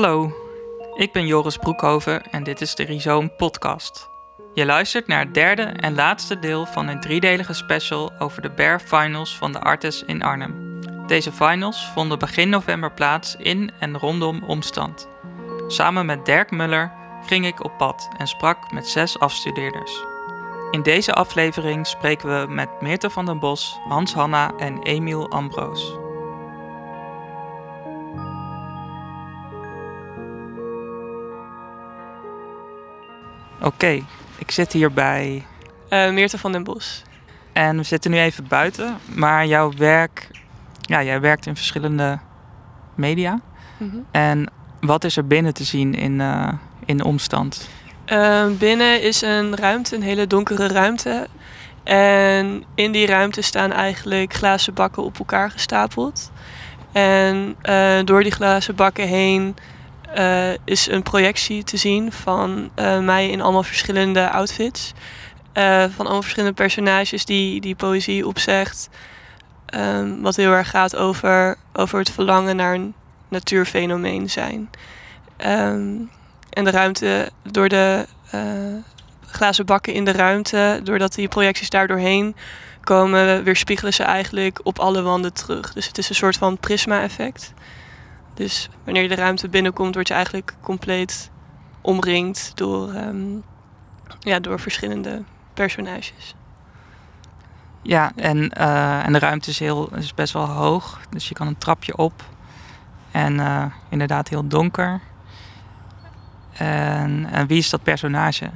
Hallo, ik ben Joris Broekhoven en dit is de Rhizoom Podcast. Je luistert naar het derde en laatste deel van een driedelige special over de Bear Finals van de Artes in Arnhem. Deze finals vonden begin november plaats in en rondom Omstand. Samen met Dirk Muller ging ik op pad en sprak met zes afstudeerders. In deze aflevering spreken we met Meerte van den Bos, Hans Hanna en Emiel Ambroos. Oké, ik zit hier bij Uh, Meerte van den Bos. en we zitten nu even buiten, maar jouw werk, ja, jij werkt in verschillende media. En wat is er binnen te zien in, eh, in Omstand? Uh, binnen is een ruimte, een hele donkere ruimte. En in die ruimte staan eigenlijk glazen bakken op elkaar gestapeld. En eh, door die glazen bakken heen eh, is een projectie te zien van eh, mij in allemaal verschillende outfits. Eh, van allemaal verschillende personages die, die poëzie opzegt. Ehm, wat heel erg gaat over, over het verlangen naar een natuurfenomeen zijn. Ehm, en de ruimte, door de glazen bakken in de ruimte, doordat die projecties daar doorheen komen, weerspiegelen ze eigenlijk op alle wanden terug. Dus het is een soort van prisma-effect. Dus wanneer je de ruimte binnenkomt, word je eigenlijk compleet omringd door, ehm, ja, door verschillende personages. Ja, en, eh, en de ruimte is, heel, is best wel hoog, dus je kan een trapje op. En eh, inderdaad heel donker. En, en wie is dat personage?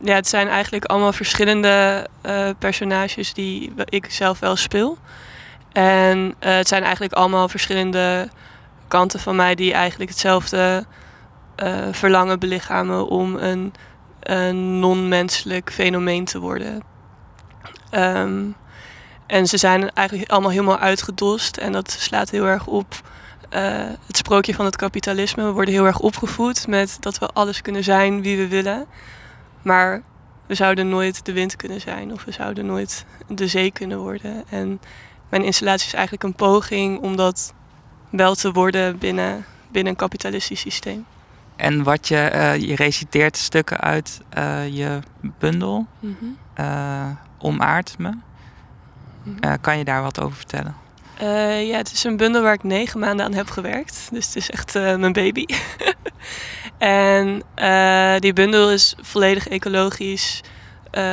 Ja, het zijn eigenlijk allemaal verschillende eh, personages die ik zelf wel speel. En het zijn eigenlijk allemaal verschillende kanten van mij die eigenlijk hetzelfde eh, verlangen belichamen om een, een non-menselijk fenomeen te worden. Ehm, en ze zijn eigenlijk allemaal helemaal uitgedost en dat slaat heel erg op eh, het sprookje van het kapitalisme. We worden heel erg opgevoed met dat we alles kunnen zijn wie we willen. Maar we zouden nooit de wind kunnen zijn of we zouden nooit de zee kunnen worden. En mijn installatie is eigenlijk een poging om dat wel te worden binnen, binnen een kapitalistisch systeem. En wat je, eh, je reciteert stukken uit eh, je bundel, eh Omaard me. Eh, kan je daar wat over vertellen? Ja, het is een bundel waar ik negen maanden aan heb gewerkt. Dus het is echt mijn baby. en die bundel is volledig ecologisch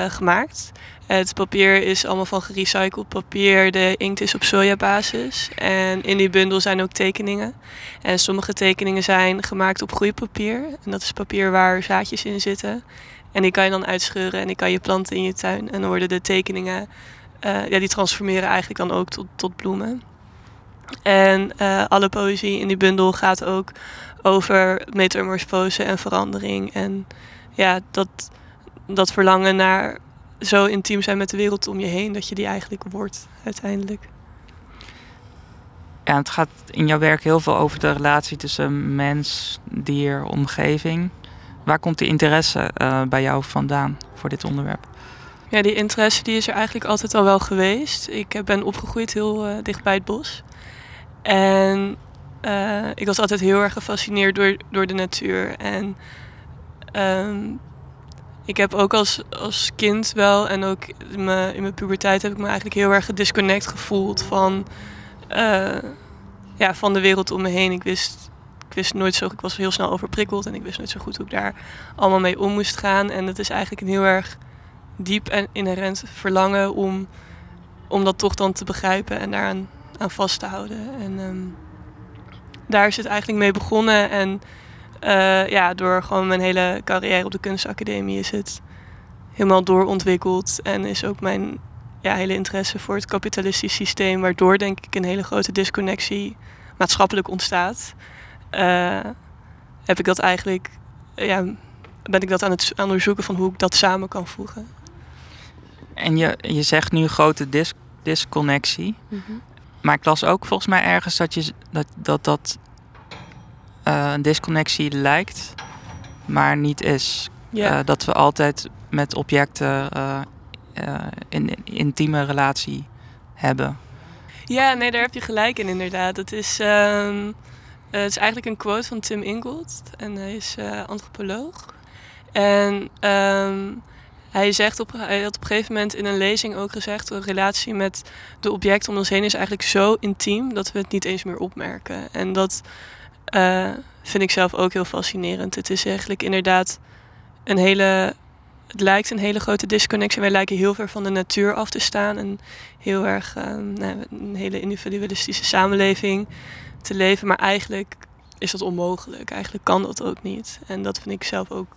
gemaakt. Het papier is allemaal van gerecycled papier. De inkt is op sojabasis. En in die bundel zijn ook tekeningen. En sommige tekeningen zijn gemaakt op groeipapier. En dat is papier waar zaadjes in zitten. En die kan je dan uitscheuren en die kan je planten in je tuin. En dan worden de tekeningen eh, ja, die transformeren eigenlijk dan ook tot, tot bloemen. En eh, alle poëzie in die bundel gaat ook over metamorfose en verandering. En ja, dat, dat verlangen naar zo intiem zijn met de wereld om je heen, dat je die eigenlijk wordt uiteindelijk. Ja, het gaat in jouw werk heel veel over de relatie tussen mens, dier, omgeving. Waar komt die interesse eh, bij jou vandaan voor dit onderwerp? Ja, die interesse die is er eigenlijk altijd al wel geweest. Ik eh, ben opgegroeid heel uh, dicht bij het bos. En uh, ik was altijd heel erg gefascineerd door, door de natuur. En um, ik heb ook als, als kind wel en ook in mijn, in mijn puberteit heb ik me eigenlijk heel erg gedisconnect gevoeld van, uh, ja, van de wereld om me heen. Ik wist, ik wist nooit zo, ik was heel snel overprikkeld en ik wist nooit zo goed hoe ik daar allemaal mee om moest gaan. En dat is eigenlijk een heel erg diep en inherent verlangen om, om dat toch dan te begrijpen en daaraan aan vast te houden. En um, daar is het eigenlijk mee begonnen. En uh, ja, door gewoon mijn hele carrière op de kunstacademie is het helemaal doorontwikkeld. En is ook mijn ja, hele interesse voor het kapitalistisch systeem, waardoor denk ik een hele grote disconnectie maatschappelijk ontstaat. Uh, heb ik dat eigenlijk, ja, ben ik dat aan het onderzoeken van hoe ik dat samen kan voegen. En je, je zegt nu grote dis disconnectie. Mm -hmm. Maar ik las ook volgens mij ergens dat je, dat, dat, dat een disconnectie lijkt, maar niet is. Uh, dat we altijd met objecten in, in intieme relatie hebben. Ja, nee, daar heb je gelijk in inderdaad. Het is, um, Eh, het is eigenlijk een quote van Tim Ingold. En hij is uh, antropoloog. En ehm, hij, zegt op, hij had op een gegeven moment in een lezing ook gezegd... de relatie met de objecten om ons heen is eigenlijk zo intiem... dat we het niet eens meer opmerken. En dat uh, vind ik zelf ook heel fascinerend. Het is eigenlijk inderdaad een hele... Het lijkt een hele grote disconnectie. Wij lijken heel ver van de natuur af te staan. En heel erg um, nou, een hele individualistische samenleving te leven. Maar eigenlijk is dat onmogelijk. Eigenlijk kan dat ook niet. En dat vind ik zelf ook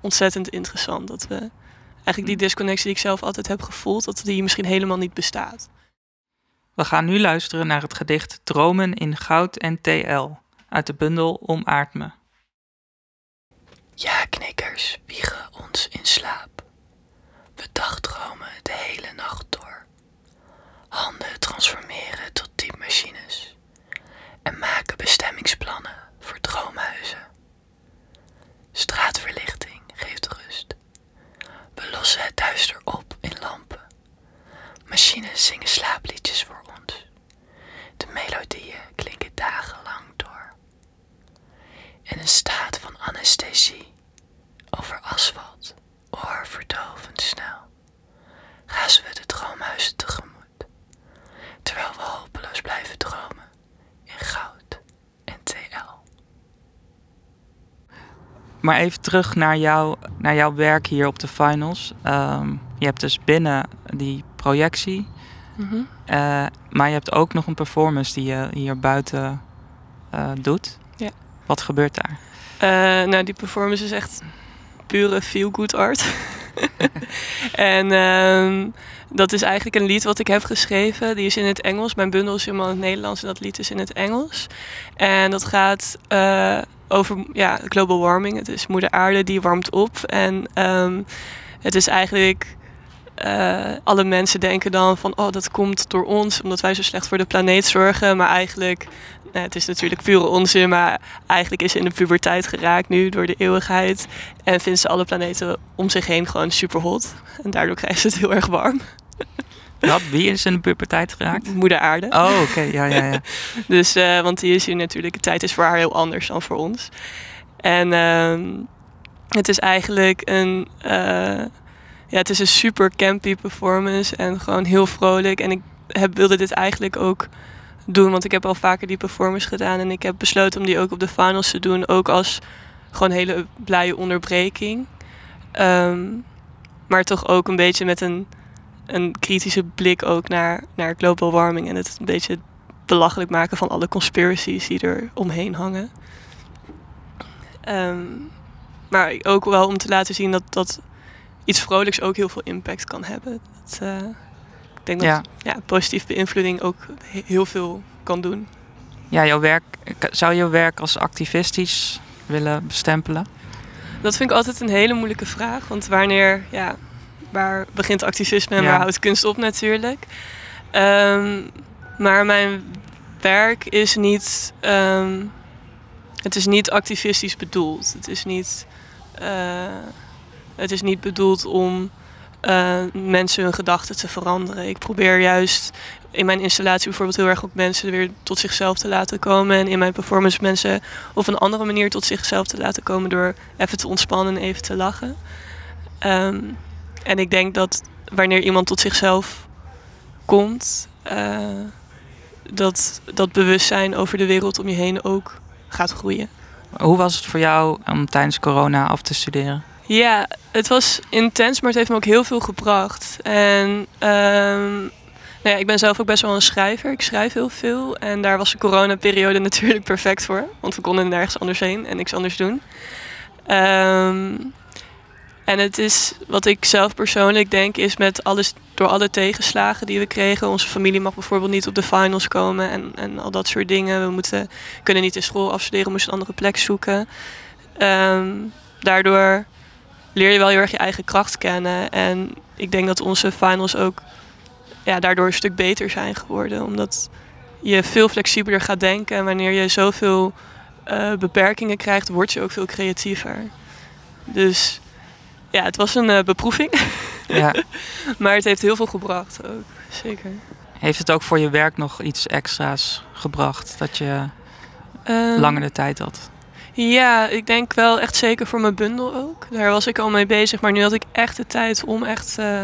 ontzettend interessant. Dat we eigenlijk die disconnectie die ik zelf altijd heb gevoeld, dat die misschien helemaal niet bestaat. We gaan nu luisteren naar het gedicht Dromen in Goud en TL uit de bundel Omaard me. Ja, knikkers wiegen ons in slaap. We dagdromen de hele nacht door. Handen transformeren tot typemachines en maken bestemmingsplannen voor droomhuizen. Straatverlichting geeft rust. We lossen het duister op in lampen. Machines zingen slaapliedjes voor ons. De melodieën klinken dagenlang door. In een staat van anesthesie, over asfalt, oorverdovend snel, razen we de droomhuizen tegemoet, terwijl we hopeloos blijven dromen in goud en TL. Maar even terug naar, jou, naar jouw werk hier op de finals. Um, je hebt dus binnen die projectie, mm -hmm. uh, maar je hebt ook nog een performance die je hier buiten uh, doet. Ja. Wat gebeurt daar? Uh, nou, die performance is echt pure feel-good art. en um, dat is eigenlijk een lied wat ik heb geschreven. Die is in het Engels. Mijn bundel is helemaal in het Nederlands en dat lied is in het Engels. En dat gaat over ja, global warming. Het is moeder aarde die warmt op. En um, het is eigenlijk... Uh, alle mensen denken dan van... oh, dat komt door ons, omdat wij zo slecht voor de planeet zorgen. Maar eigenlijk... Het is natuurlijk pure onzin, maar eigenlijk is ze in de puberteit geraakt nu door de eeuwigheid. En vindt ze alle planeten om zich heen gewoon super hot. En daardoor krijgt ze het heel erg warm. Wat? Wie is in de puberteit geraakt? Moeder aarde. Oh, oké. Okay. Ja, ja, ja. dus, uh, want die is hier natuurlijk... De tijd is voor haar heel anders dan voor ons. En uh, het is eigenlijk een... Uh, ja, het is een super campy performance. En gewoon heel vrolijk. En ik heb, wilde dit eigenlijk ook doen. Want ik heb al vaker die performance gedaan. En ik heb besloten om die ook op de finals te doen. Ook als gewoon hele blije onderbreking. Um, maar toch ook een beetje met een een kritische blik ook naar, naar global warming en het een beetje belachelijk maken van alle conspiracies die er omheen hangen. Um, maar ook wel om te laten zien dat, dat iets vrolijks ook heel veel impact kan hebben. Dat, uh, ik denk dat ja. Ja, positieve beïnvloeding ook heel veel kan doen. Ja, jouw werk, zou jouw werk als activistisch willen bestempelen? Dat vind ik altijd een hele moeilijke vraag. Want wanneer, ja, waar begint activisme en ja. waar houdt kunst op natuurlijk. Um, maar mijn werk is niet, um, het is niet activistisch bedoeld. Het is niet, uh, het is niet bedoeld om uh, mensen hun gedachten te veranderen. Ik probeer juist in mijn installatie bijvoorbeeld heel erg ook mensen weer tot zichzelf te laten komen. En in mijn performance mensen op een andere manier tot zichzelf te laten komen door even te ontspannen en even te lachen. Um, en ik denk dat wanneer iemand tot zichzelf komt, uh, dat dat bewustzijn over de wereld om je heen ook gaat groeien. Hoe was het voor jou om tijdens corona af te studeren? Ja, het was intens, maar het heeft me ook heel veel gebracht. En um, nou ja, ik ben zelf ook best wel een schrijver. Ik schrijf heel veel. En daar was de coronaperiode natuurlijk perfect voor. Want we konden nergens anders heen en niks anders doen. Um, en het is wat ik zelf persoonlijk denk, is met alles door alle tegenslagen die we kregen. Onze familie mag bijvoorbeeld niet op de finals komen en, en al dat soort dingen. We moeten, kunnen niet de school afstuderen, moesten een andere plek zoeken. Um, daardoor leer je wel heel erg je eigen kracht kennen. En ik denk dat onze finals ook ja, daardoor een stuk beter zijn geworden. Omdat je veel flexibeler gaat denken. En wanneer je zoveel uh, beperkingen krijgt, word je ook veel creatiever. Dus ja, het was een uh, beproeving. Ja. maar het heeft heel veel gebracht ook, zeker. Heeft het ook voor je werk nog iets extra's gebracht? Dat je Ehm, langere tijd had? Ja, ik denk wel echt zeker voor mijn bundel ook. Daar was ik al mee bezig, maar nu had ik echt de tijd om echt eh,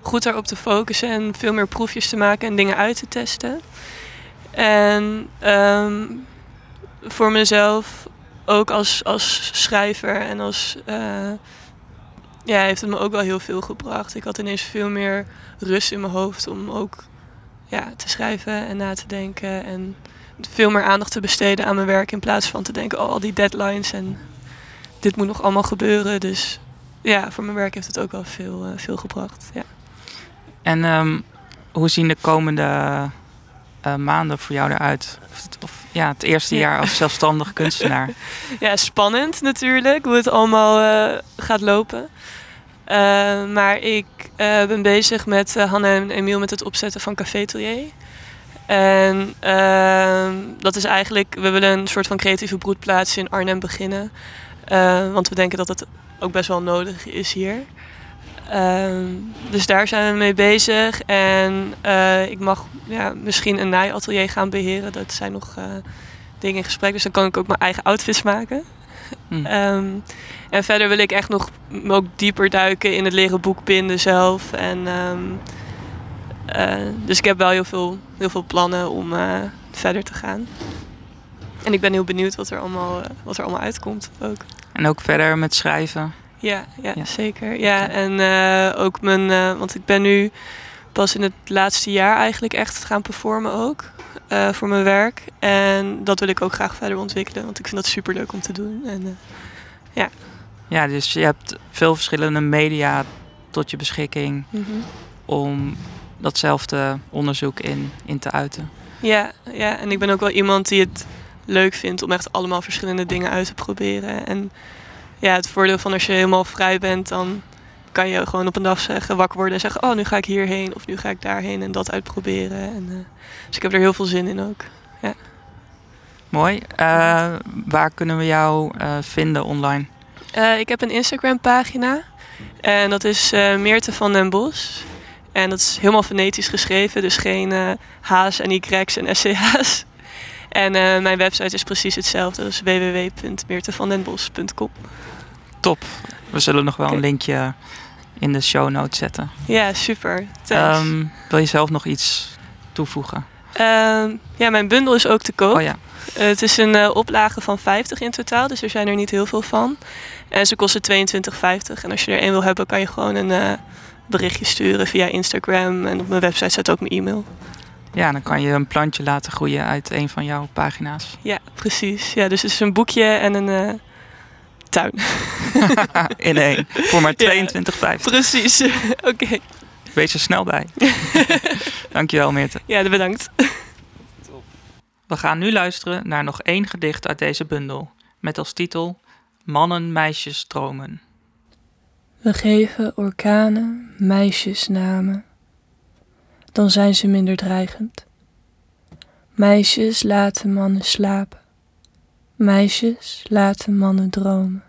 goed daarop te focussen en veel meer proefjes te maken en dingen uit te testen. En ehm, voor mezelf ook als, als schrijver en als. eh, ja, heeft het me ook wel heel veel gebracht. Ik had ineens veel meer rust in mijn hoofd om ook ja, te schrijven en na te denken. En veel meer aandacht te besteden aan mijn werk in plaats van te denken, oh, al die deadlines en dit moet nog allemaal gebeuren. Dus ja, voor mijn werk heeft het ook wel veel, eh, veel gebracht. Ja. En ehm, hoe zien de komende eh, maanden voor jou eruit? Of, of ja, het eerste Ja. jaar als zelfstandig kunstenaar. ja, spannend natuurlijk hoe het allemaal eh, gaat lopen. Eh, maar ik ben bezig met Hanna en Emiel met het opzetten van Café Atelier. En ehm, dat is eigenlijk, we willen een soort van creatieve broedplaats in Arnhem beginnen. Want we denken dat het ook best wel nodig is hier. Ehm, dus daar zijn we mee bezig. En eh, ik mag ja, misschien een naaiatelier gaan beheren. Dat zijn nog eh, dingen in gesprek. Dus dan kan ik ook mijn eigen outfits maken. Hm. Ehm, en verder wil ik echt nog ook dieper duiken in het leren boekbinden zelf. En, ehm, eh, dus ik heb wel heel veel, heel veel plannen om verder te gaan. En ik ben heel benieuwd wat er allemaal, wat er allemaal uitkomt ook. En ook verder met schrijven. Ja, ja, Ja. zeker. Ja, en eh, ook mijn... eh, want ik ben nu pas in het laatste jaar eigenlijk echt gaan performen ook. eh, voor mijn werk. En dat wil ik ook graag verder ontwikkelen. Want ik vind dat super leuk om te doen. En, eh, Ja, dus je hebt veel verschillende media tot je beschikking om datzelfde onderzoek in, in te uiten. Ja, ja, en ik ben ook wel iemand die het leuk vindt om echt allemaal verschillende dingen uit te proberen. En ja, het voordeel van als je helemaal vrij bent, dan kan je gewoon op een dag zeggen, wakker worden en zeggen, oh, nu ga ik hierheen of nu ga ik daarheen en dat uitproberen. En, eh, dus ik heb er heel veel zin in ook. Mooi. Eh, waar kunnen we jou eh, vinden online? Ik heb een Instagram pagina en dat is Meerte van den Bos. En dat is helemaal fonetisch geschreven, dus geen H's en Y's en SCH's. En mijn website is precies hetzelfde, dat is www.meertevandenbos.com. Top. We zullen nog wel een linkje in de show notes zetten. Ja, super. Ehm, wil je zelf nog iets toevoegen? Ehm, ja, mijn bundel is ook te koop. Oh ja, Eh, het is een eh, oplage van 50 in totaal, dus er zijn er niet heel veel van. En ze kosten 22,50. En als je er één wil hebben, kan je gewoon een eh, berichtje sturen via Instagram. En op mijn website staat ook mijn e-mail. ja, dan kan je een plantje laten groeien uit een van jouw pagina's. Ja, precies. Ja, dus het is een boekje en een tuin. in één. Voor maar Ja. 22,50. precies. Oké. Wees er snel bij. Dankjewel, Meerte. Ja, bedankt. We gaan nu luisteren naar nog één gedicht uit deze bundel. Met als titel Mannen, meisjes, dromen. We geven orkanen meisjesnamen, dan zijn ze minder dreigend. Meisjes laten mannen slapen, meisjes laten mannen dromen.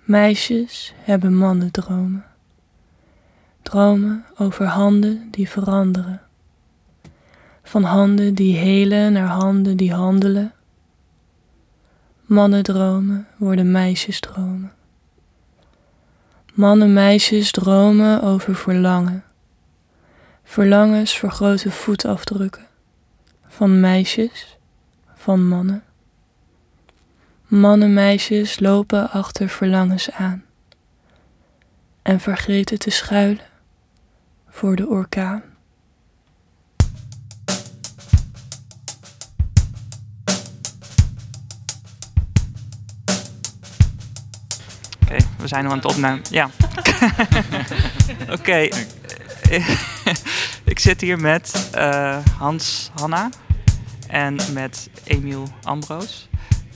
Meisjes hebben mannen dromen, dromen over handen die veranderen, van handen die helen naar handen die handelen. Mannendromen worden meisjesdromen. Mannen, meisjes dromen over verlangen. Verlangens voor grote voetafdrukken. Van meisjes, van mannen. Mannen, meisjes lopen achter verlangens aan. En vergeten te schuilen voor de orkaan. Oké, we zijn nu aan het opnemen. Ja. Oké. Ik zit hier met eh, Hans Hanna en met Emiel Ambroos.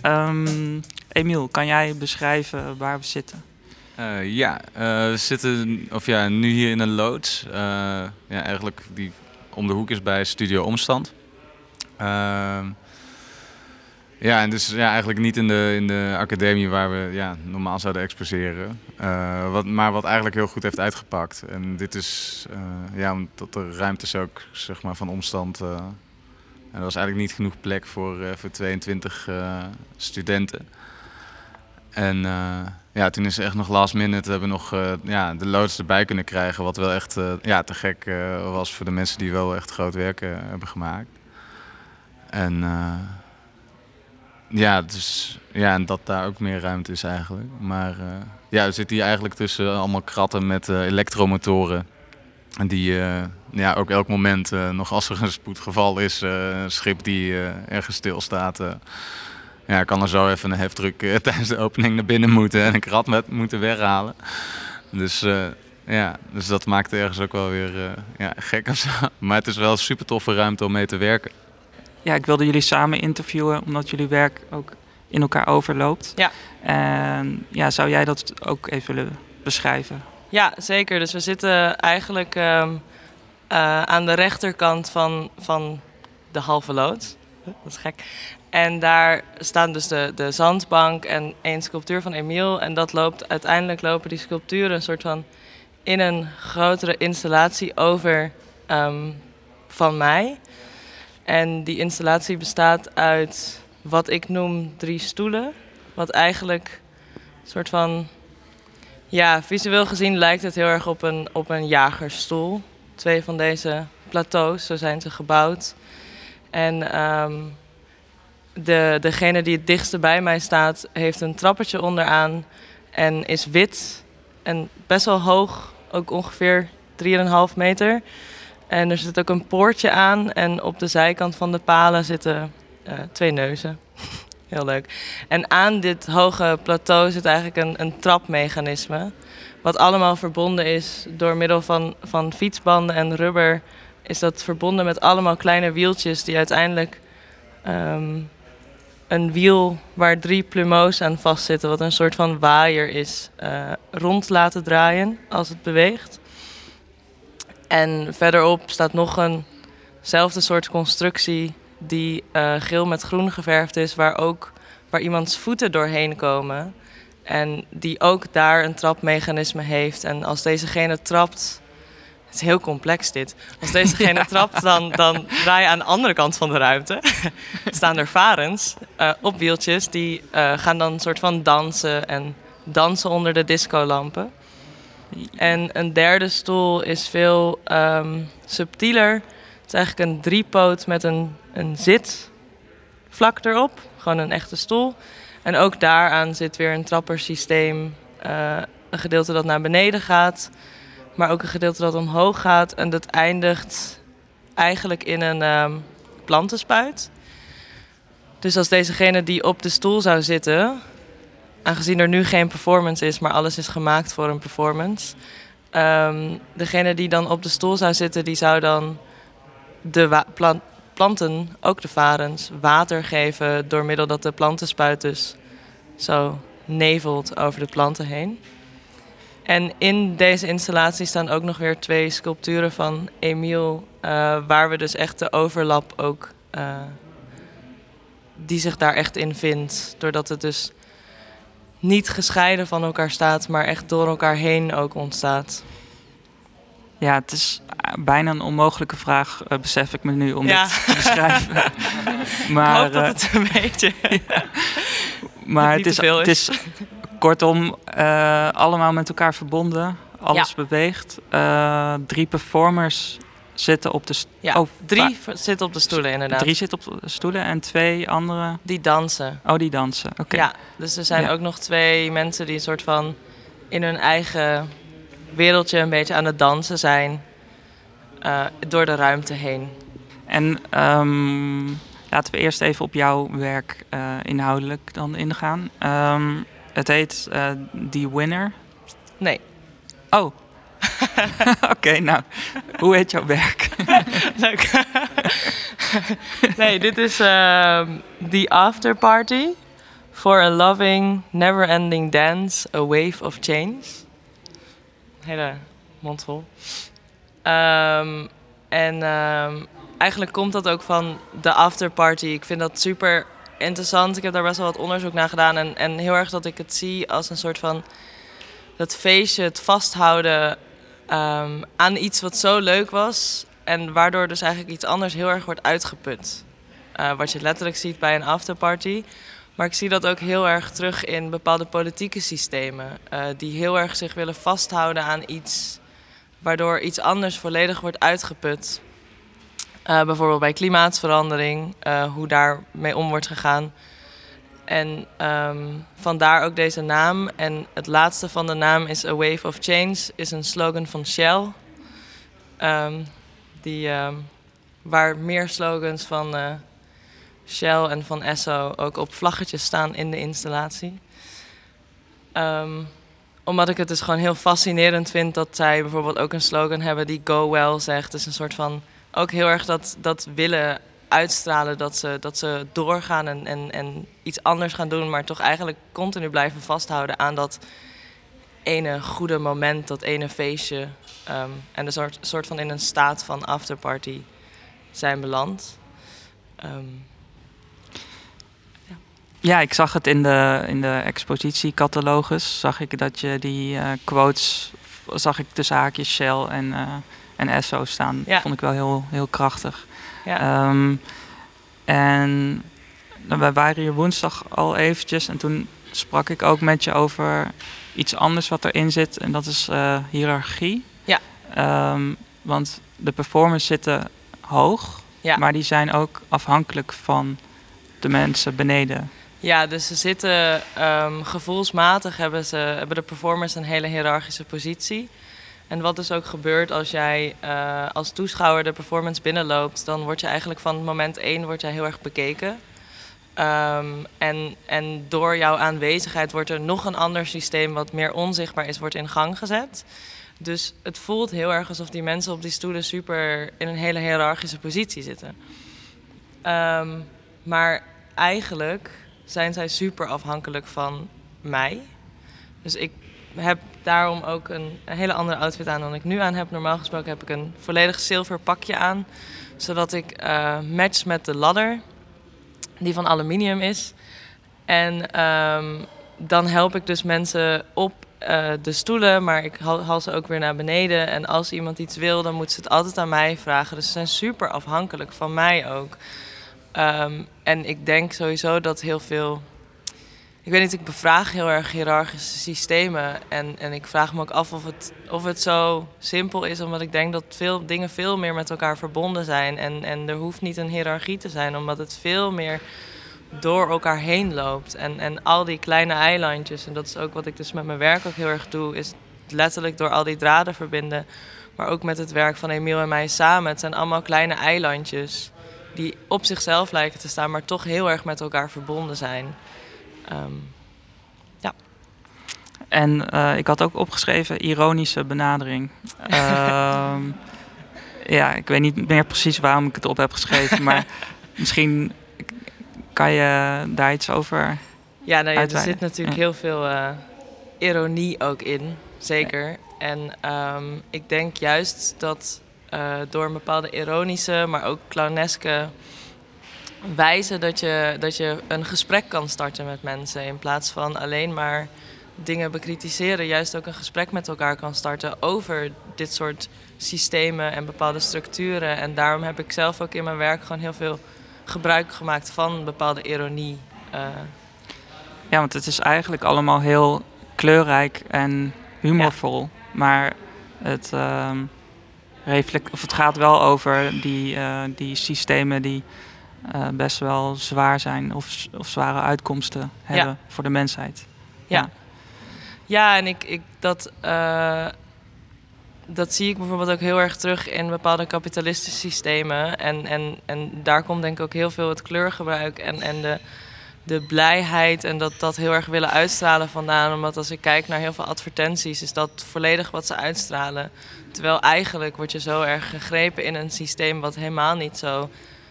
Ehm, Emiel, kan jij beschrijven waar we zitten? Eh, ja, eh, we zitten of ja, nu hier in een loods. eh, ja, eigenlijk die om de hoek is bij Studio Omstand. Ehm, ja, en dus ja, eigenlijk niet in de, in de academie waar we ja, normaal zouden exposeren. Wat, maar wat eigenlijk heel goed heeft uitgepakt. En dit is, ja, omdat de ruimtes ook zeg maar, van Omstand En er was eigenlijk niet genoeg plek voor, eh, voor 22 eh, studenten. En eh, ja, toen is echt nog last minute hebben we nog ja, de loods erbij kunnen krijgen. Wat wel echt ja, te gek was voor de mensen die wel echt groot werk hebben gemaakt. En ja, dus, ja, en dat daar ook meer ruimte is eigenlijk. Maar ja, we zitten hier eigenlijk tussen allemaal kratten met elektromotoren. En die ja, ook elk moment, eh, nog als er een spoedgeval is, eh, een schip die eh, ergens stilstaat, eh, ja, kan er zo even een heftruck eh, tijdens de opening naar binnen moeten en een krat met moeten weghalen. Dus eh, ja, dus dat maakt het ergens ook wel weer eh, ja, gek of zo. Maar het is wel een super toffe ruimte om mee te werken. Ja, ik wilde jullie samen interviewen, omdat jullie werk ook in elkaar overloopt. Ja. En ja, zou jij dat ook even willen beschrijven? Ja, zeker. Dus we zitten eigenlijk ehm, eh, aan de rechterkant van, van de halve lood. Dat is gek. En daar staan dus de, de zandbank en één sculptuur van Emiel. En dat loopt, uiteindelijk lopen die sculpturen een soort van in een grotere installatie over ehm, van mij. En die installatie bestaat uit wat ik noem drie stoelen. Wat eigenlijk een soort van ja, visueel gezien lijkt het heel erg op een, op een jagersstoel. Twee van deze plateaus, zo zijn ze gebouwd. En ehm, de, degene die het dichtste bij mij staat, heeft een trappetje onderaan en is wit. En best wel hoog, ook ongeveer 3,5 meter. En er zit ook een poortje aan en op de zijkant van de palen zitten eh, twee neuzen. Heel leuk. En aan dit hoge plateau zit eigenlijk een, een trapmechanisme. Wat allemaal verbonden is door middel van, van fietsbanden en rubber. Is dat verbonden met allemaal kleine wieltjes die uiteindelijk ehm, een wiel waar drie plumeaus aan vastzitten, wat een soort van waaier is, eh, rond laten draaien als het beweegt. En verderop staat nog eenzelfde soort constructie die eh, geel met groen geverfd is, waar ook waar iemands voeten doorheen komen. En die ook daar een trapmechanisme heeft. En als dezegene trapt. Het is heel complex dit. Als dezegene trapt, dan, dan draai je aan de andere kant van de ruimte. staan er varens eh, op wieltjes. Die eh, gaan dan een soort van dansen. En dansen onder de discolampen. En een derde stoel is veel ehm, subtieler. Het is eigenlijk een driepoot met een, een zitvlak erop. Gewoon een echte stoel. En ook daaraan zit weer een trappersysteem. eh, een gedeelte dat naar beneden gaat. Maar ook een gedeelte dat omhoog gaat. En dat eindigt eigenlijk in een ehm, plantenspuit. Dus als dezegene die op de stoel zou zitten... aangezien er nu geen performance is, maar alles is gemaakt voor een performance... ehm, degene die dan op de stoel zou zitten, die zou dan de plant- planten, ook de varens, water geven door middel dat de plantenspuit dus zo nevelt over de planten heen. En in deze installatie staan ook nog weer twee sculpturen van Emiel, eh, waar we dus echt de overlap ook, eh, die zich daar echt in vindt. Doordat het dus niet gescheiden van elkaar staat, maar echt door elkaar heen ook ontstaat. Ja, het is eh, bijna een onmogelijke vraag, eh, besef ik me nu, om Ja. dit te beschrijven. Ik maar hoop dat eh, het een beetje... maar het, is, het is. kortom allemaal met elkaar verbonden. Alles beweegt. Drie performers zitten op de... Ja, oh, drie zitten op de stoelen inderdaad. Drie zitten op de stoelen en twee andere... Die dansen. Oh, die dansen. Oké. Ja, dus er zijn Ja. ook nog twee mensen die een soort van in hun eigen wereldje een beetje aan het dansen zijn. eh, door de ruimte heen. En ehm, laten we eerst even op jouw werk eh, inhoudelijk dan ingaan. Ehm, het heet eh The Winner. Nee, Oh. Oké, nou. Hoe heet jouw werk? leuk. nee, dit is ehm The After Party for a Loving, Never-Ending Dance, A Wave of Change. Hele mond vol. Ehm, en ehm, eigenlijk komt dat ook van de afterparty. Ik vind dat super interessant. Ik heb daar best wel wat onderzoek naar gedaan. En, en heel erg dat ik het zie als een soort van... dat feestje, het vasthouden ehm, aan iets wat zo leuk was... en waardoor dus eigenlijk iets anders heel erg wordt uitgeput. eh, wat je letterlijk ziet bij een afterparty. Maar ik zie dat ook heel erg terug in bepaalde politieke systemen. eh, die heel erg zich willen vasthouden aan iets waardoor iets anders volledig wordt uitgeput. Eh, bijvoorbeeld bij klimaatverandering, eh, hoe daar mee om wordt gegaan. En ehm, vandaar ook deze naam. En het laatste van de naam is A Wave of Change, is een slogan van Shell. Ehm, die, ehm, waar meer slogans van Shell en van Esso ook op vlaggetjes staan in de installatie. Ehm, omdat ik het dus gewoon heel fascinerend vind dat zij bijvoorbeeld ook een slogan hebben die Go Well zegt. Dus een soort van ook heel erg dat, dat willen uitstralen dat ze, dat ze doorgaan en, en, en iets anders gaan doen, maar toch eigenlijk continu blijven vasthouden aan dat ene goede moment, dat ene feestje. ehm, en een soort, soort van in een staat van afterparty zijn beland. Ehm, Ja, ik zag het in de, in de expositiecatalogus. Zag ik dat je die eh, quotes, zag ik tussen haakjes Shell en, eh en Esso staan. Ja. Vond ik wel heel, heel krachtig. ja. Ehm, en nou, wij waren hier woensdag al eventjes en toen sprak ik ook met je over iets anders wat erin zit en dat is eh, hiërarchie. Ja. Ehm, want de performers zitten hoog, Ja. maar die zijn ook afhankelijk van de mensen beneden. Ja, dus ze zitten ehm, gevoelsmatig hebben, ze, hebben de performers een hele hiërarchische positie. En wat dus ook gebeurt als jij eh, als toeschouwer de performance binnenloopt, dan word je eigenlijk van moment één word jij heel erg bekeken. Ehm, en, en door jouw aanwezigheid wordt er nog een ander systeem wat meer onzichtbaar is, wordt in gang gezet. Dus het voelt heel erg alsof die mensen op die stoelen super in een hele hiërarchische positie zitten. Ehm, maar eigenlijk zijn zij super afhankelijk van mij. Dus ik heb daarom ook een, hele andere outfit aan dan ik nu aan heb. Normaal gesproken heb ik een volledig zilver pakje aan, zodat ik eh, match met de ladder, die van aluminium is. En ehm, dan help ik dus mensen op eh, de stoelen, maar ik haal, haal ze ook weer naar beneden. En als iemand iets wil, dan moet ze het altijd aan mij vragen. Dus ze zijn super afhankelijk van mij ook. Ehm, en ik denk sowieso dat heel veel. Ik weet niet, ik bevraag heel erg hiërarchische systemen. En, en ik vraag me ook af of het, of het zo simpel is, omdat ik denk dat veel dingen veel meer met elkaar verbonden zijn. En, en er hoeft niet een hiërarchie te zijn, omdat het veel meer door elkaar heen loopt. En, en al die kleine eilandjes, en dat is ook wat ik dus met mijn werk ook heel erg doe, is letterlijk door al die draden verbinden. Maar ook met het werk van Emiel en mij samen. Het zijn allemaal kleine eilandjes die op zichzelf lijken te staan, maar toch heel erg met elkaar verbonden zijn. Ehm, En eh, ik had ook opgeschreven ironische benadering. Ehm, ja, ik weet niet meer precies waarom ik het op heb geschreven, maar misschien kan je daar iets over. ja, nou ja, er zit natuurlijk Ja. heel veel eh, ironie ook in, zeker. En ehm, ik denk juist dat eh, door een bepaalde ironische, maar ook clowneske wijze dat je, dat je een gesprek kan starten met mensen. In plaats van alleen maar dingen bekritiseren, juist ook een gesprek met elkaar kan starten over dit soort systemen en bepaalde structuren. En daarom heb ik zelf ook in mijn werk gewoon heel veel gebruik gemaakt van bepaalde ironie. eh, Ja, want het is eigenlijk allemaal heel kleurrijk en humorvol. Maar het, ehm, reflect, of het gaat wel over die, eh, die systemen die eh, best wel zwaar zijn of, of zware uitkomsten hebben voor de mensheid. Ja, en ik, ik, dat, eh, dat zie ik bijvoorbeeld ook heel erg terug in bepaalde kapitalistische systemen. En, en, en daar komt denk ik ook heel veel het kleurgebruik en, en de, de blijheid en dat, dat heel erg willen uitstralen vandaan. Omdat als ik kijk naar heel veel advertenties, is dat volledig wat ze uitstralen. Terwijl eigenlijk word je zo erg gegrepen in een systeem wat helemaal niet zo,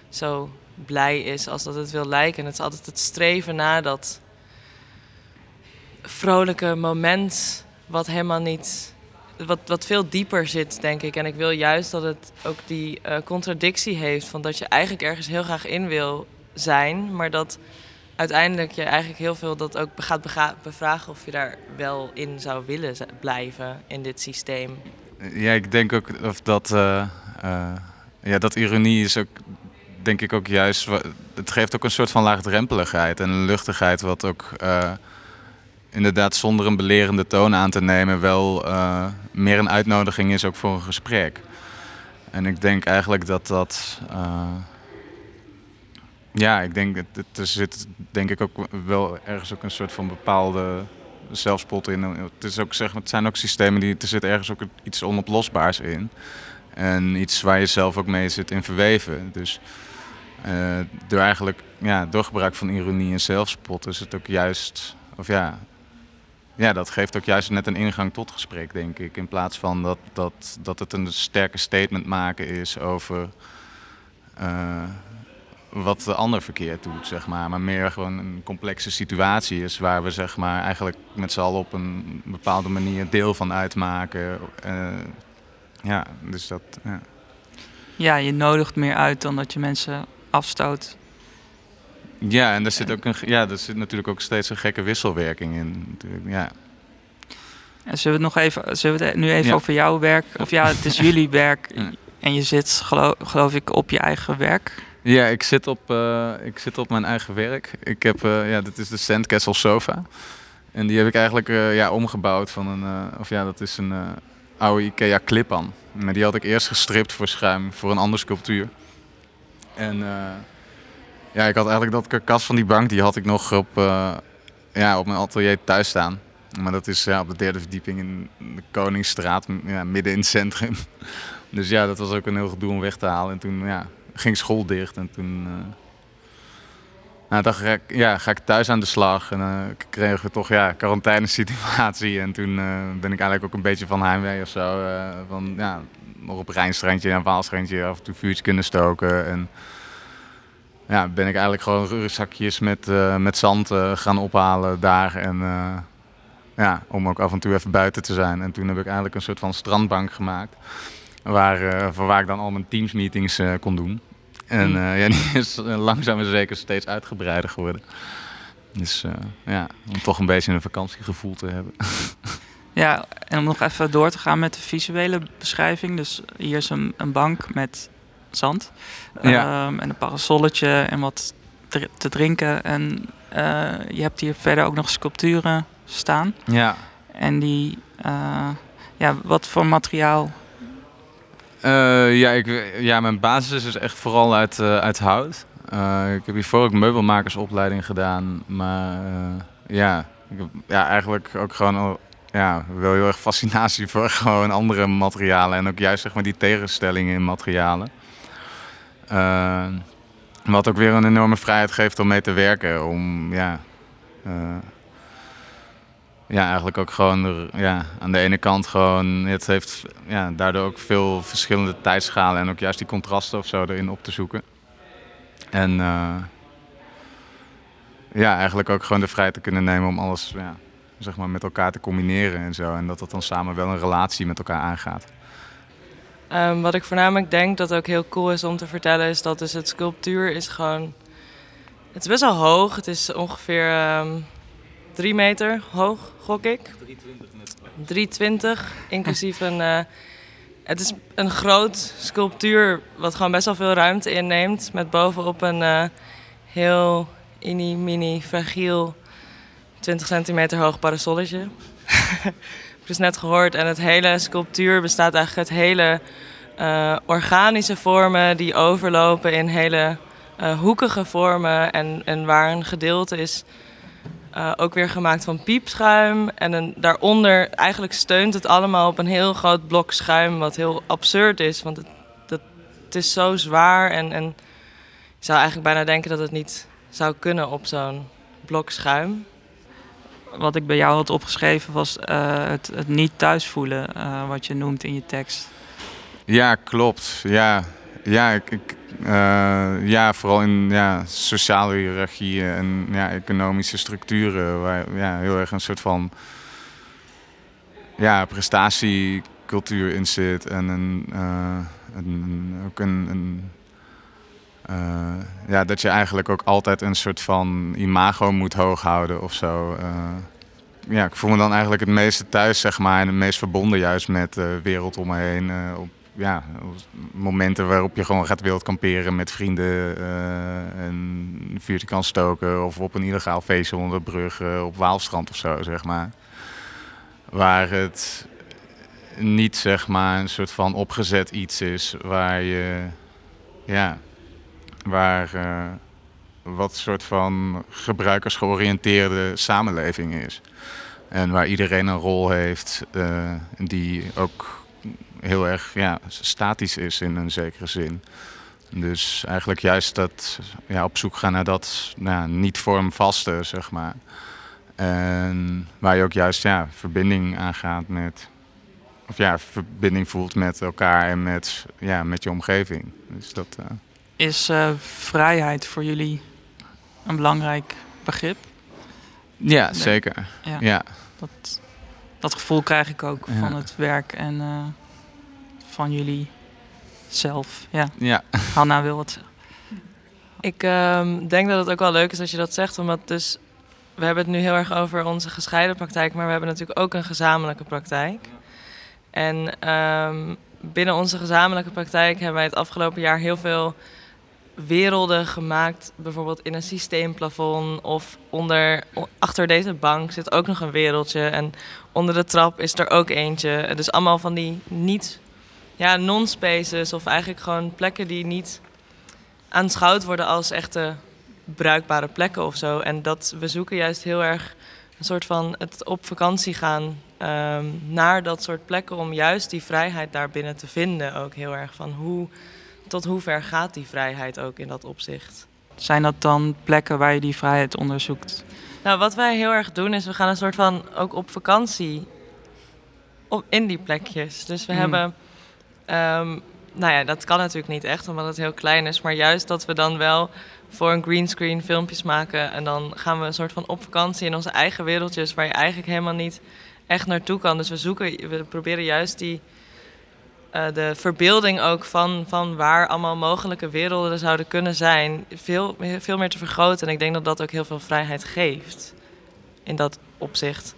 zo blij is als dat het wil lijken. Het is altijd het streven naar dat vrolijke moment wat helemaal niet... Wat, wat veel dieper zit, denk ik. En ik wil juist dat het ook die eh, contradictie heeft... van dat je eigenlijk ergens heel graag in wil zijn... maar dat uiteindelijk je eigenlijk heel veel dat ook gaat bevragen... of je daar wel in zou willen blijven in dit systeem. Ja, ik denk ook of dat, eh, eh, ja, dat ironie is ook denk ik ook juist, het geeft ook een soort van laagdrempeligheid en luchtigheid, wat ook eh, inderdaad zonder een belerende toon aan te nemen, wel meer een uitnodiging is ook voor een gesprek. En ik denk eigenlijk dat dat. Ja, ik denk, het, er zit denk ik ook wel ergens ook een soort van bepaalde zelfspot in. Het, is ook, zeg, het zijn ook systemen die. Er zit ergens ook iets onoplosbaars in. En iets waar je zelf ook mee zit in verweven. Dus uh, door eigenlijk, ja, door gebruik van ironie en zelfspot is het ook juist. Of ja, ja, dat geeft ook juist net een ingang tot gesprek, denk ik. In plaats van dat, dat, dat het een sterke statement maken is over uh, wat de ander verkeerd doet, zeg maar. Maar meer gewoon een complexe situatie is waar we zeg maar, eigenlijk met z'n allen op een bepaalde manier deel van uitmaken. Uh, ja, dus dat. Ja. ja, je nodigt meer uit dan dat je mensen afstoot. Ja, en er zit, ook een, ja, er zit natuurlijk ook steeds een gekke wisselwerking in. Natuurlijk, ja. En zullen we het nog even, zullen we het nu even over jouw werk? Of ja, het is jullie werk en je zit, geloof, geloof, ik, op je eigen werk. Ja, ik zit op, uh, ik zit op mijn eigen werk. Ik heb, uh, ja, dit is de Sandcastle sofa. En die heb ik eigenlijk uh, ja, omgebouwd van een, of ja, dat is een oude Ikea clip-aan. Maar die had ik eerst gestript voor schuim, voor een andere sculptuur. En ja, ik had eigenlijk dat karkas van die bank, die had ik nog op, ja, op mijn atelier thuis staan. Maar dat is ja, op de derde verdieping in de Koningsstraat, ja, midden in het centrum. Dus ja, dat was ook een heel gedoe om weg te halen. En toen ja, ging school dicht en toen... Uh, nou, dacht ik, ja, ga ik thuis aan de slag. En uh, kregen we toch ja, quarantainesituatie. En toen ben ik eigenlijk ook een beetje van heimwee of zo. van, ja, nog op Rijnstrandje en Waalstrandje af en toe vuurtje kunnen stoken. En, ja, ben ik eigenlijk gewoon rugzakjes met, met zand gaan ophalen daar. En ja, om ook af en toe even buiten te zijn. En toen heb ik eigenlijk een soort van strandbank gemaakt. Waar, voor waar ik dan al mijn teamsmeetings kon doen. En ja, die is langzaam en zeker steeds uitgebreider geworden. Dus ja, om toch een beetje een vakantiegevoel te hebben. Ja, en om nog even door te gaan met de visuele beschrijving. Dus hier is een, een bank met zand. Ja. Um, en een parasolletje en wat te drinken. En uh, je hebt hier verder ook nog sculpturen staan. Ja. En die, ja, wat voor materiaal? Uh, ja, ik, ja, mijn basis is echt vooral uit, uit hout. ik heb hiervoor ook meubelmakersopleiding gedaan. Maar ja, ik heb ja, eigenlijk ook gewoon ja, wel heel erg fascinatie voor gewoon andere materialen. En ook juist zeg maar die tegenstellingen in materialen. Wat ook weer een enorme vrijheid geeft om mee te werken. Om ja, ja eigenlijk ook gewoon ja, aan de ene kant gewoon. Het heeft ja, daardoor ook veel verschillende tijdschalen en ook juist die contrasten of zo erin op te zoeken. En uh, ja, eigenlijk ook gewoon de vrijheid te kunnen nemen om alles ja, zeg maar met elkaar te combineren en zo. En dat dat dan samen wel een relatie met elkaar aangaat. Um, wat ik voornamelijk denk dat ook heel cool is om te vertellen, is dat dus het sculptuur is gewoon. Het is best wel hoog. Het is ongeveer um, drie meter hoog, gok ik. 320, inclusief een. Uh, het is een groot sculptuur wat gewoon best wel veel ruimte inneemt. Met bovenop een uh, heel mini, fragiel 20 centimeter hoog parasolletje. dus net gehoord. En het hele sculptuur bestaat eigenlijk uit hele uh, organische vormen die overlopen in hele hoekige vormen. En, en waar een gedeelte is uh, ook weer gemaakt van piepschuim. En een, daaronder eigenlijk steunt het allemaal op een heel groot blok schuim. Wat heel absurd is, want het, dat, het is zo zwaar. En, en je zou eigenlijk bijna denken dat het niet zou kunnen op zo'n blok schuim wat ik bij jou had opgeschreven was uh, het, het, niet thuis voelen, uh, wat je noemt in je tekst. Ja, klopt. Ja, ja, ik, ik ja vooral in ja, sociale hiërarchieën en ja, economische structuren, waar ja, heel erg een soort van ja, prestatiecultuur in zit en een, een ook een, een uh, ja, dat je eigenlijk ook altijd een soort van imago moet hoog houden of zo. Ja, ik voel me dan eigenlijk het meeste thuis, zeg maar, en het meest verbonden juist met de wereld om me heen. Op ja, momenten waarop je gewoon gaat wild kamperen met vrienden uh, en een vuurtje kan stoken. Of op een illegaal feestje onder de brug uh, op Waalstrand of zo, zeg maar. Waar het niet zeg maar een soort van opgezet iets is waar je, ja, waar uh, wat soort van gebruikersgeoriënteerde samenleving is. En waar iedereen een rol heeft die ook heel erg ja, statisch is in een zekere zin. Dus eigenlijk juist dat ja, op zoek gaan naar dat nou, niet vormvaste, zeg maar. En waar je ook juist ja, verbinding aangaat met, of ja, verbinding voelt met elkaar en met, ja, met je omgeving. Dus dat, uh... Is uh, vrijheid voor jullie een belangrijk begrip? Ja, nee. zeker. Ja. ja. Dat, dat gevoel krijg ik ook ja. van het werk en uh, van jullie zelf. Ja. ja. Hanna wil zeggen. Ik um, denk dat het ook wel leuk is als je dat zegt, omdat dus we hebben het nu heel erg over onze gescheiden praktijk, maar we hebben natuurlijk ook een gezamenlijke praktijk. En um, binnen onze gezamenlijke praktijk hebben wij het afgelopen jaar heel veel werelden gemaakt. Bijvoorbeeld in een systeemplafond of onder, achter deze bank zit ook nog een wereldje. En onder de trap is er ook eentje. Dus allemaal van die niet, ja, non-spaces of eigenlijk gewoon plekken die niet aanschouwd worden als echte bruikbare plekken of zo. En dat we zoeken juist heel erg een soort van het op vakantie gaan um, naar dat soort plekken om juist die vrijheid daarbinnen te vinden. Ook heel erg van hoe, tot hoe ver gaat die vrijheid ook in dat opzicht. Zijn dat dan plekken waar je die vrijheid onderzoekt? Nou, wat wij heel erg doen is we gaan een soort van ook op vakantie op, in die plekjes. Dus we Mm. hebben, um, nou ja, dat kan natuurlijk niet echt omdat het heel klein is, maar juist dat we dan wel voor een greenscreen filmpjes maken en dan gaan we een soort van op vakantie in onze eigen wereldjes waar je eigenlijk helemaal niet echt naartoe kan. Dus we zoeken, we proberen juist die uh, de verbeelding ook van, van waar allemaal mogelijke werelden zouden kunnen zijn, veel, veel meer te vergroten. En ik denk dat dat ook heel veel vrijheid geeft in dat opzicht.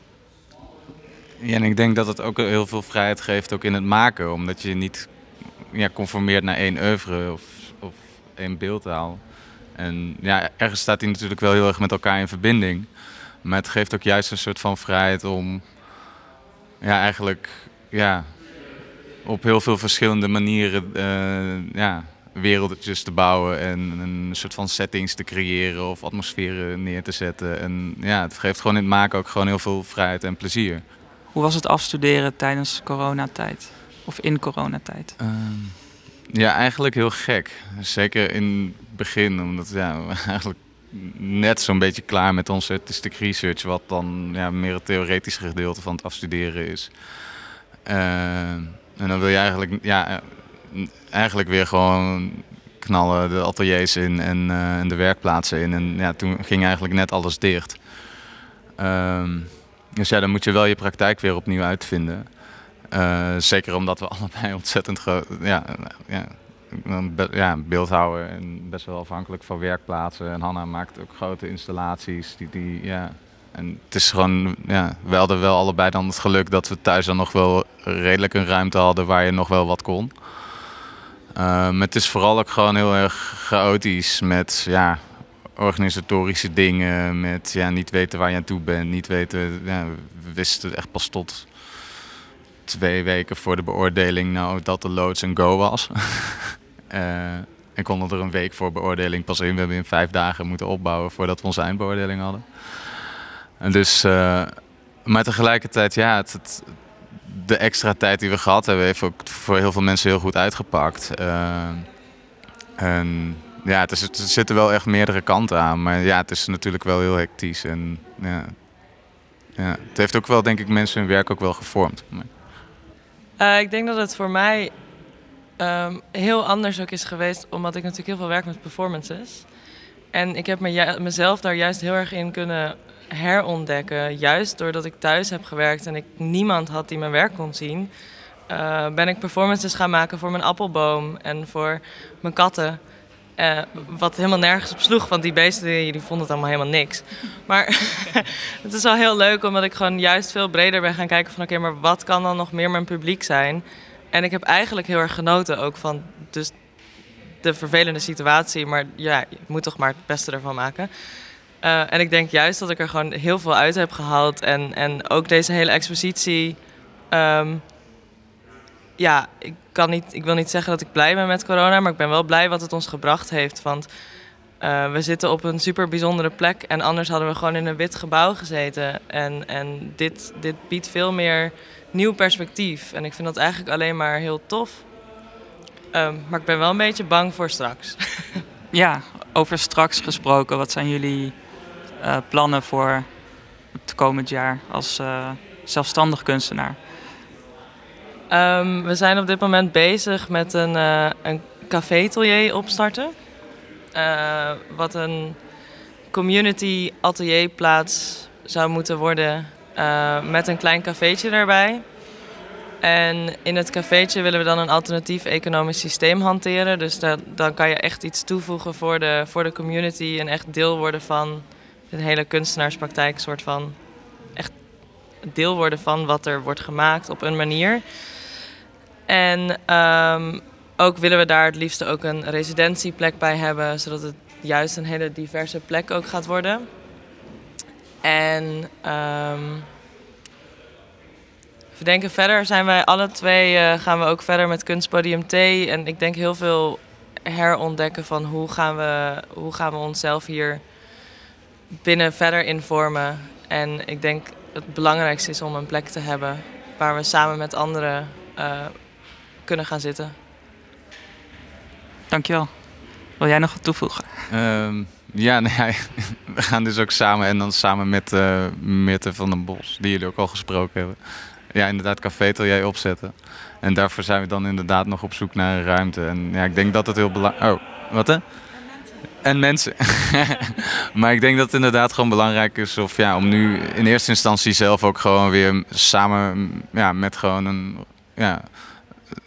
Ja, en ik denk dat het ook heel veel vrijheid geeft ook in het maken, omdat je niet ja, conformeert naar één oeuvre of, of één beeldtaal. En ja, ergens staat hij natuurlijk wel heel erg met elkaar in verbinding. Maar het geeft ook juist een soort van vrijheid om ja, eigenlijk ja, op heel veel verschillende manieren uh, ja, wereldjes te bouwen en een soort van settings te creëren of atmosferen neer te zetten. En ja, het geeft gewoon in het maken ook gewoon heel veel vrijheid en plezier. Hoe was het afstuderen tijdens coronatijd? Of in coronatijd? Uh, ja, eigenlijk heel gek. Zeker in het begin, omdat ja, we eigenlijk net zo'n beetje klaar met onze artistic research, wat dan ja, meer het theoretische gedeelte van het afstuderen is. Uh, en dan wil je eigenlijk, ja, eigenlijk weer gewoon knallen de ateliers in en, uh, en de werkplaatsen in. En ja, toen ging eigenlijk net alles dicht. Um, dus ja, dan moet je wel je praktijk weer opnieuw uitvinden. Uh, zeker omdat we allebei ontzettend groot, ja, ja, en best wel afhankelijk van werkplaatsen. En Hanna maakt ook grote installaties. Die, die, ja. En het is gewoon, ja, we hadden wel allebei dan het geluk dat we thuis dan nog wel redelijk een ruimte hadden waar je nog wel wat kon. Uh, maar het is vooral ook gewoon heel erg chaotisch met ja, organisatorische dingen, met ja, niet weten waar je aan toe bent, niet weten, ja, we wisten echt pas tot twee weken voor de beoordeling nou dat de loods een go was. uh, en konden er een week voor beoordeling pas in. We hebben in vijf dagen moeten opbouwen voordat we onze eindbeoordeling hadden. En dus, uh, maar tegelijkertijd, ja, het, de extra tijd die we gehad hebben, heeft ook voor heel veel mensen heel goed uitgepakt. Uh, en ja, het is, er zitten wel echt meerdere kanten aan. Maar ja, het is natuurlijk wel heel hectisch. En ja, ja, het heeft ook wel, denk ik, mensen hun werk ook wel gevormd. Uh, ik denk dat het voor mij um, heel anders ook is geweest, omdat ik natuurlijk heel veel werk met performances. En ik heb me, mezelf daar juist heel erg in kunnen herontdekken. Juist doordat ik thuis heb gewerkt en ik niemand had die mijn werk kon zien, uh, ben ik performances gaan maken voor mijn appelboom en voor mijn katten. Uh, wat helemaal nergens op sloeg, want die beesten die, vonden het allemaal helemaal niks. Maar het is wel heel leuk, omdat ik gewoon juist veel breder ben gaan kijken van... oké, maar wat kan dan nog meer mijn publiek zijn? en ik heb eigenlijk heel erg genoten ook van dus de vervelende situatie. Maar ja, je moet toch maar het beste ervan maken. Uh, en ik denk juist dat ik er gewoon heel veel uit heb gehaald. En, en ook deze hele expositie. Um, ja, kan niet, ik wil niet zeggen dat ik blij ben met corona, maar ik ben wel blij wat het ons gebracht heeft. Want uh, we zitten op een super bijzondere plek en anders hadden we gewoon in een wit gebouw gezeten. En, en dit, dit biedt veel meer nieuw perspectief. En ik vind dat eigenlijk alleen maar heel tof. Um, maar ik ben wel een beetje bang voor straks. ja, over straks gesproken, wat zijn jullie uh, plannen voor het komend jaar als uh, zelfstandig kunstenaar? Um, we zijn op dit moment bezig met een, uh, een café-atelier opstarten. Uh, wat een community atelierplaats zou moeten worden uh, met een klein cafeetje erbij. En in het cafeetje willen we dan een alternatief economisch systeem hanteren. Dus dat, dan kan je echt iets toevoegen voor de, voor de community en echt deel worden van de hele kunstenaarspraktijk. soort van echt deel worden van wat er wordt gemaakt op een manier. En um, ook willen we daar het liefst ook een residentieplek bij hebben, zodat het juist een hele diverse plek ook gaat worden. En um, denken verder zijn wij alle twee uh, gaan we ook verder met kunstpodium T en ik denk heel veel herontdekken van hoe gaan we hoe gaan we onszelf hier binnen verder informen. En ik denk het belangrijkste is om een plek te hebben waar we samen met anderen uh, kunnen gaan zitten. Dankjewel. Wil jij nog wat toevoegen? Um, ja, nee, we gaan dus ook samen en dan samen met uh, Mirte van den Bos, die jullie ook al gesproken hebben. Ja, inderdaad, café jij opzetten. En daarvoor zijn we dan inderdaad nog op zoek naar een ruimte. En ja, ik denk dat het heel belangrijk... Oh, wat hè? En mensen. maar ik denk dat het inderdaad gewoon belangrijk is of, ja, om nu in eerste instantie zelf ook gewoon weer samen ja, met gewoon een ja,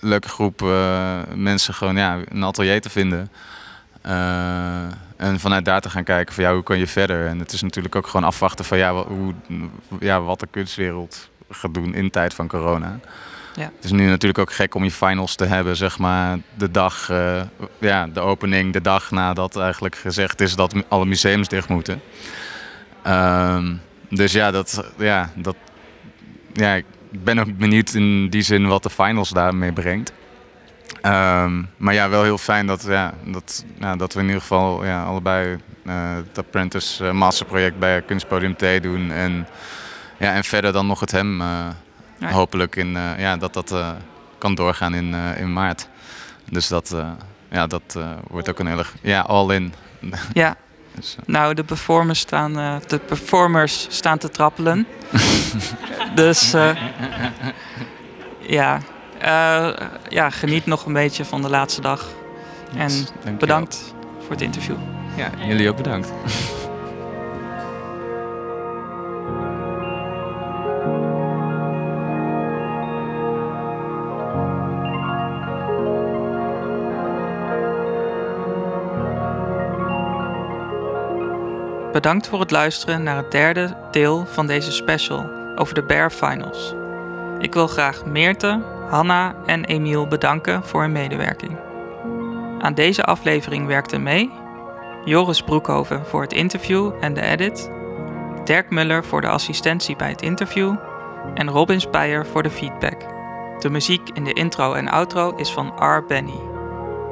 leuke groep uh, mensen gewoon ja, een atelier te vinden. Uh, en vanuit daar te gaan kijken van ja, hoe kan je verder. En het is natuurlijk ook gewoon afwachten van ja, hoe, ja, wat de kunstwereld gaat doen in tijd van corona. Ja. Het is nu natuurlijk ook gek om je finals te hebben, zeg maar, de dag, uh, ja, de opening, de dag nadat eigenlijk gezegd is dat alle museums dicht moeten. Um, dus ja, dat, ja, dat, ja, ik ben ook benieuwd in die zin wat de finals daarmee brengt. Um, maar ja, wel heel fijn dat, ja, dat, ja, dat we in ieder geval ja, allebei uh, het Apprentice uh, Masterproject bij Kunstpodium T doen. En, ja, en verder dan nog het hem uh, ja. hopelijk in, ja, dat dat kan doorgaan in, in maart. Dus dat, ja, dat wordt ook een hele ja, all-in. Ja, dus, nou, de performers staan, uh, de performers staan te trappelen. dus uh, ja. Ja, geniet nog een beetje van de laatste dag. Yes, en bedankt voor het interview. Ja, jullie ook bedankt. Bedankt voor het luisteren naar het derde deel van deze special over de Bear Finals. Ik wil graag Meerte, Hanna en Emiel bedanken voor hun medewerking. Aan deze aflevering werkten mee Joris Broekhoven voor het interview en de edit, Dirk Muller voor de assistentie bij het interview en Robin Speyer voor de feedback. De muziek in de intro en outro is van R. Benny.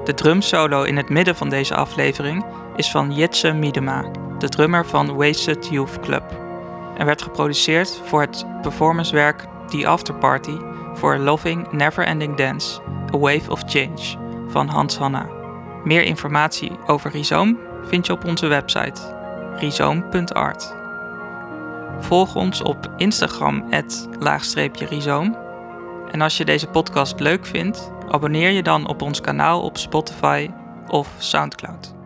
De drumsolo in het midden van deze aflevering is van Jitse Miedema de drummer van Wasted Youth Club, en werd geproduceerd voor het performancewerk The After Party voor Loving Never Ending Dance, A Wave of Change van Hans Hanna. Meer informatie over Rhizoom vind je op onze website rhizoom.art. Volg ons op Instagram laagstreepje En als je deze podcast leuk vindt, abonneer je dan op ons kanaal op Spotify of Soundcloud.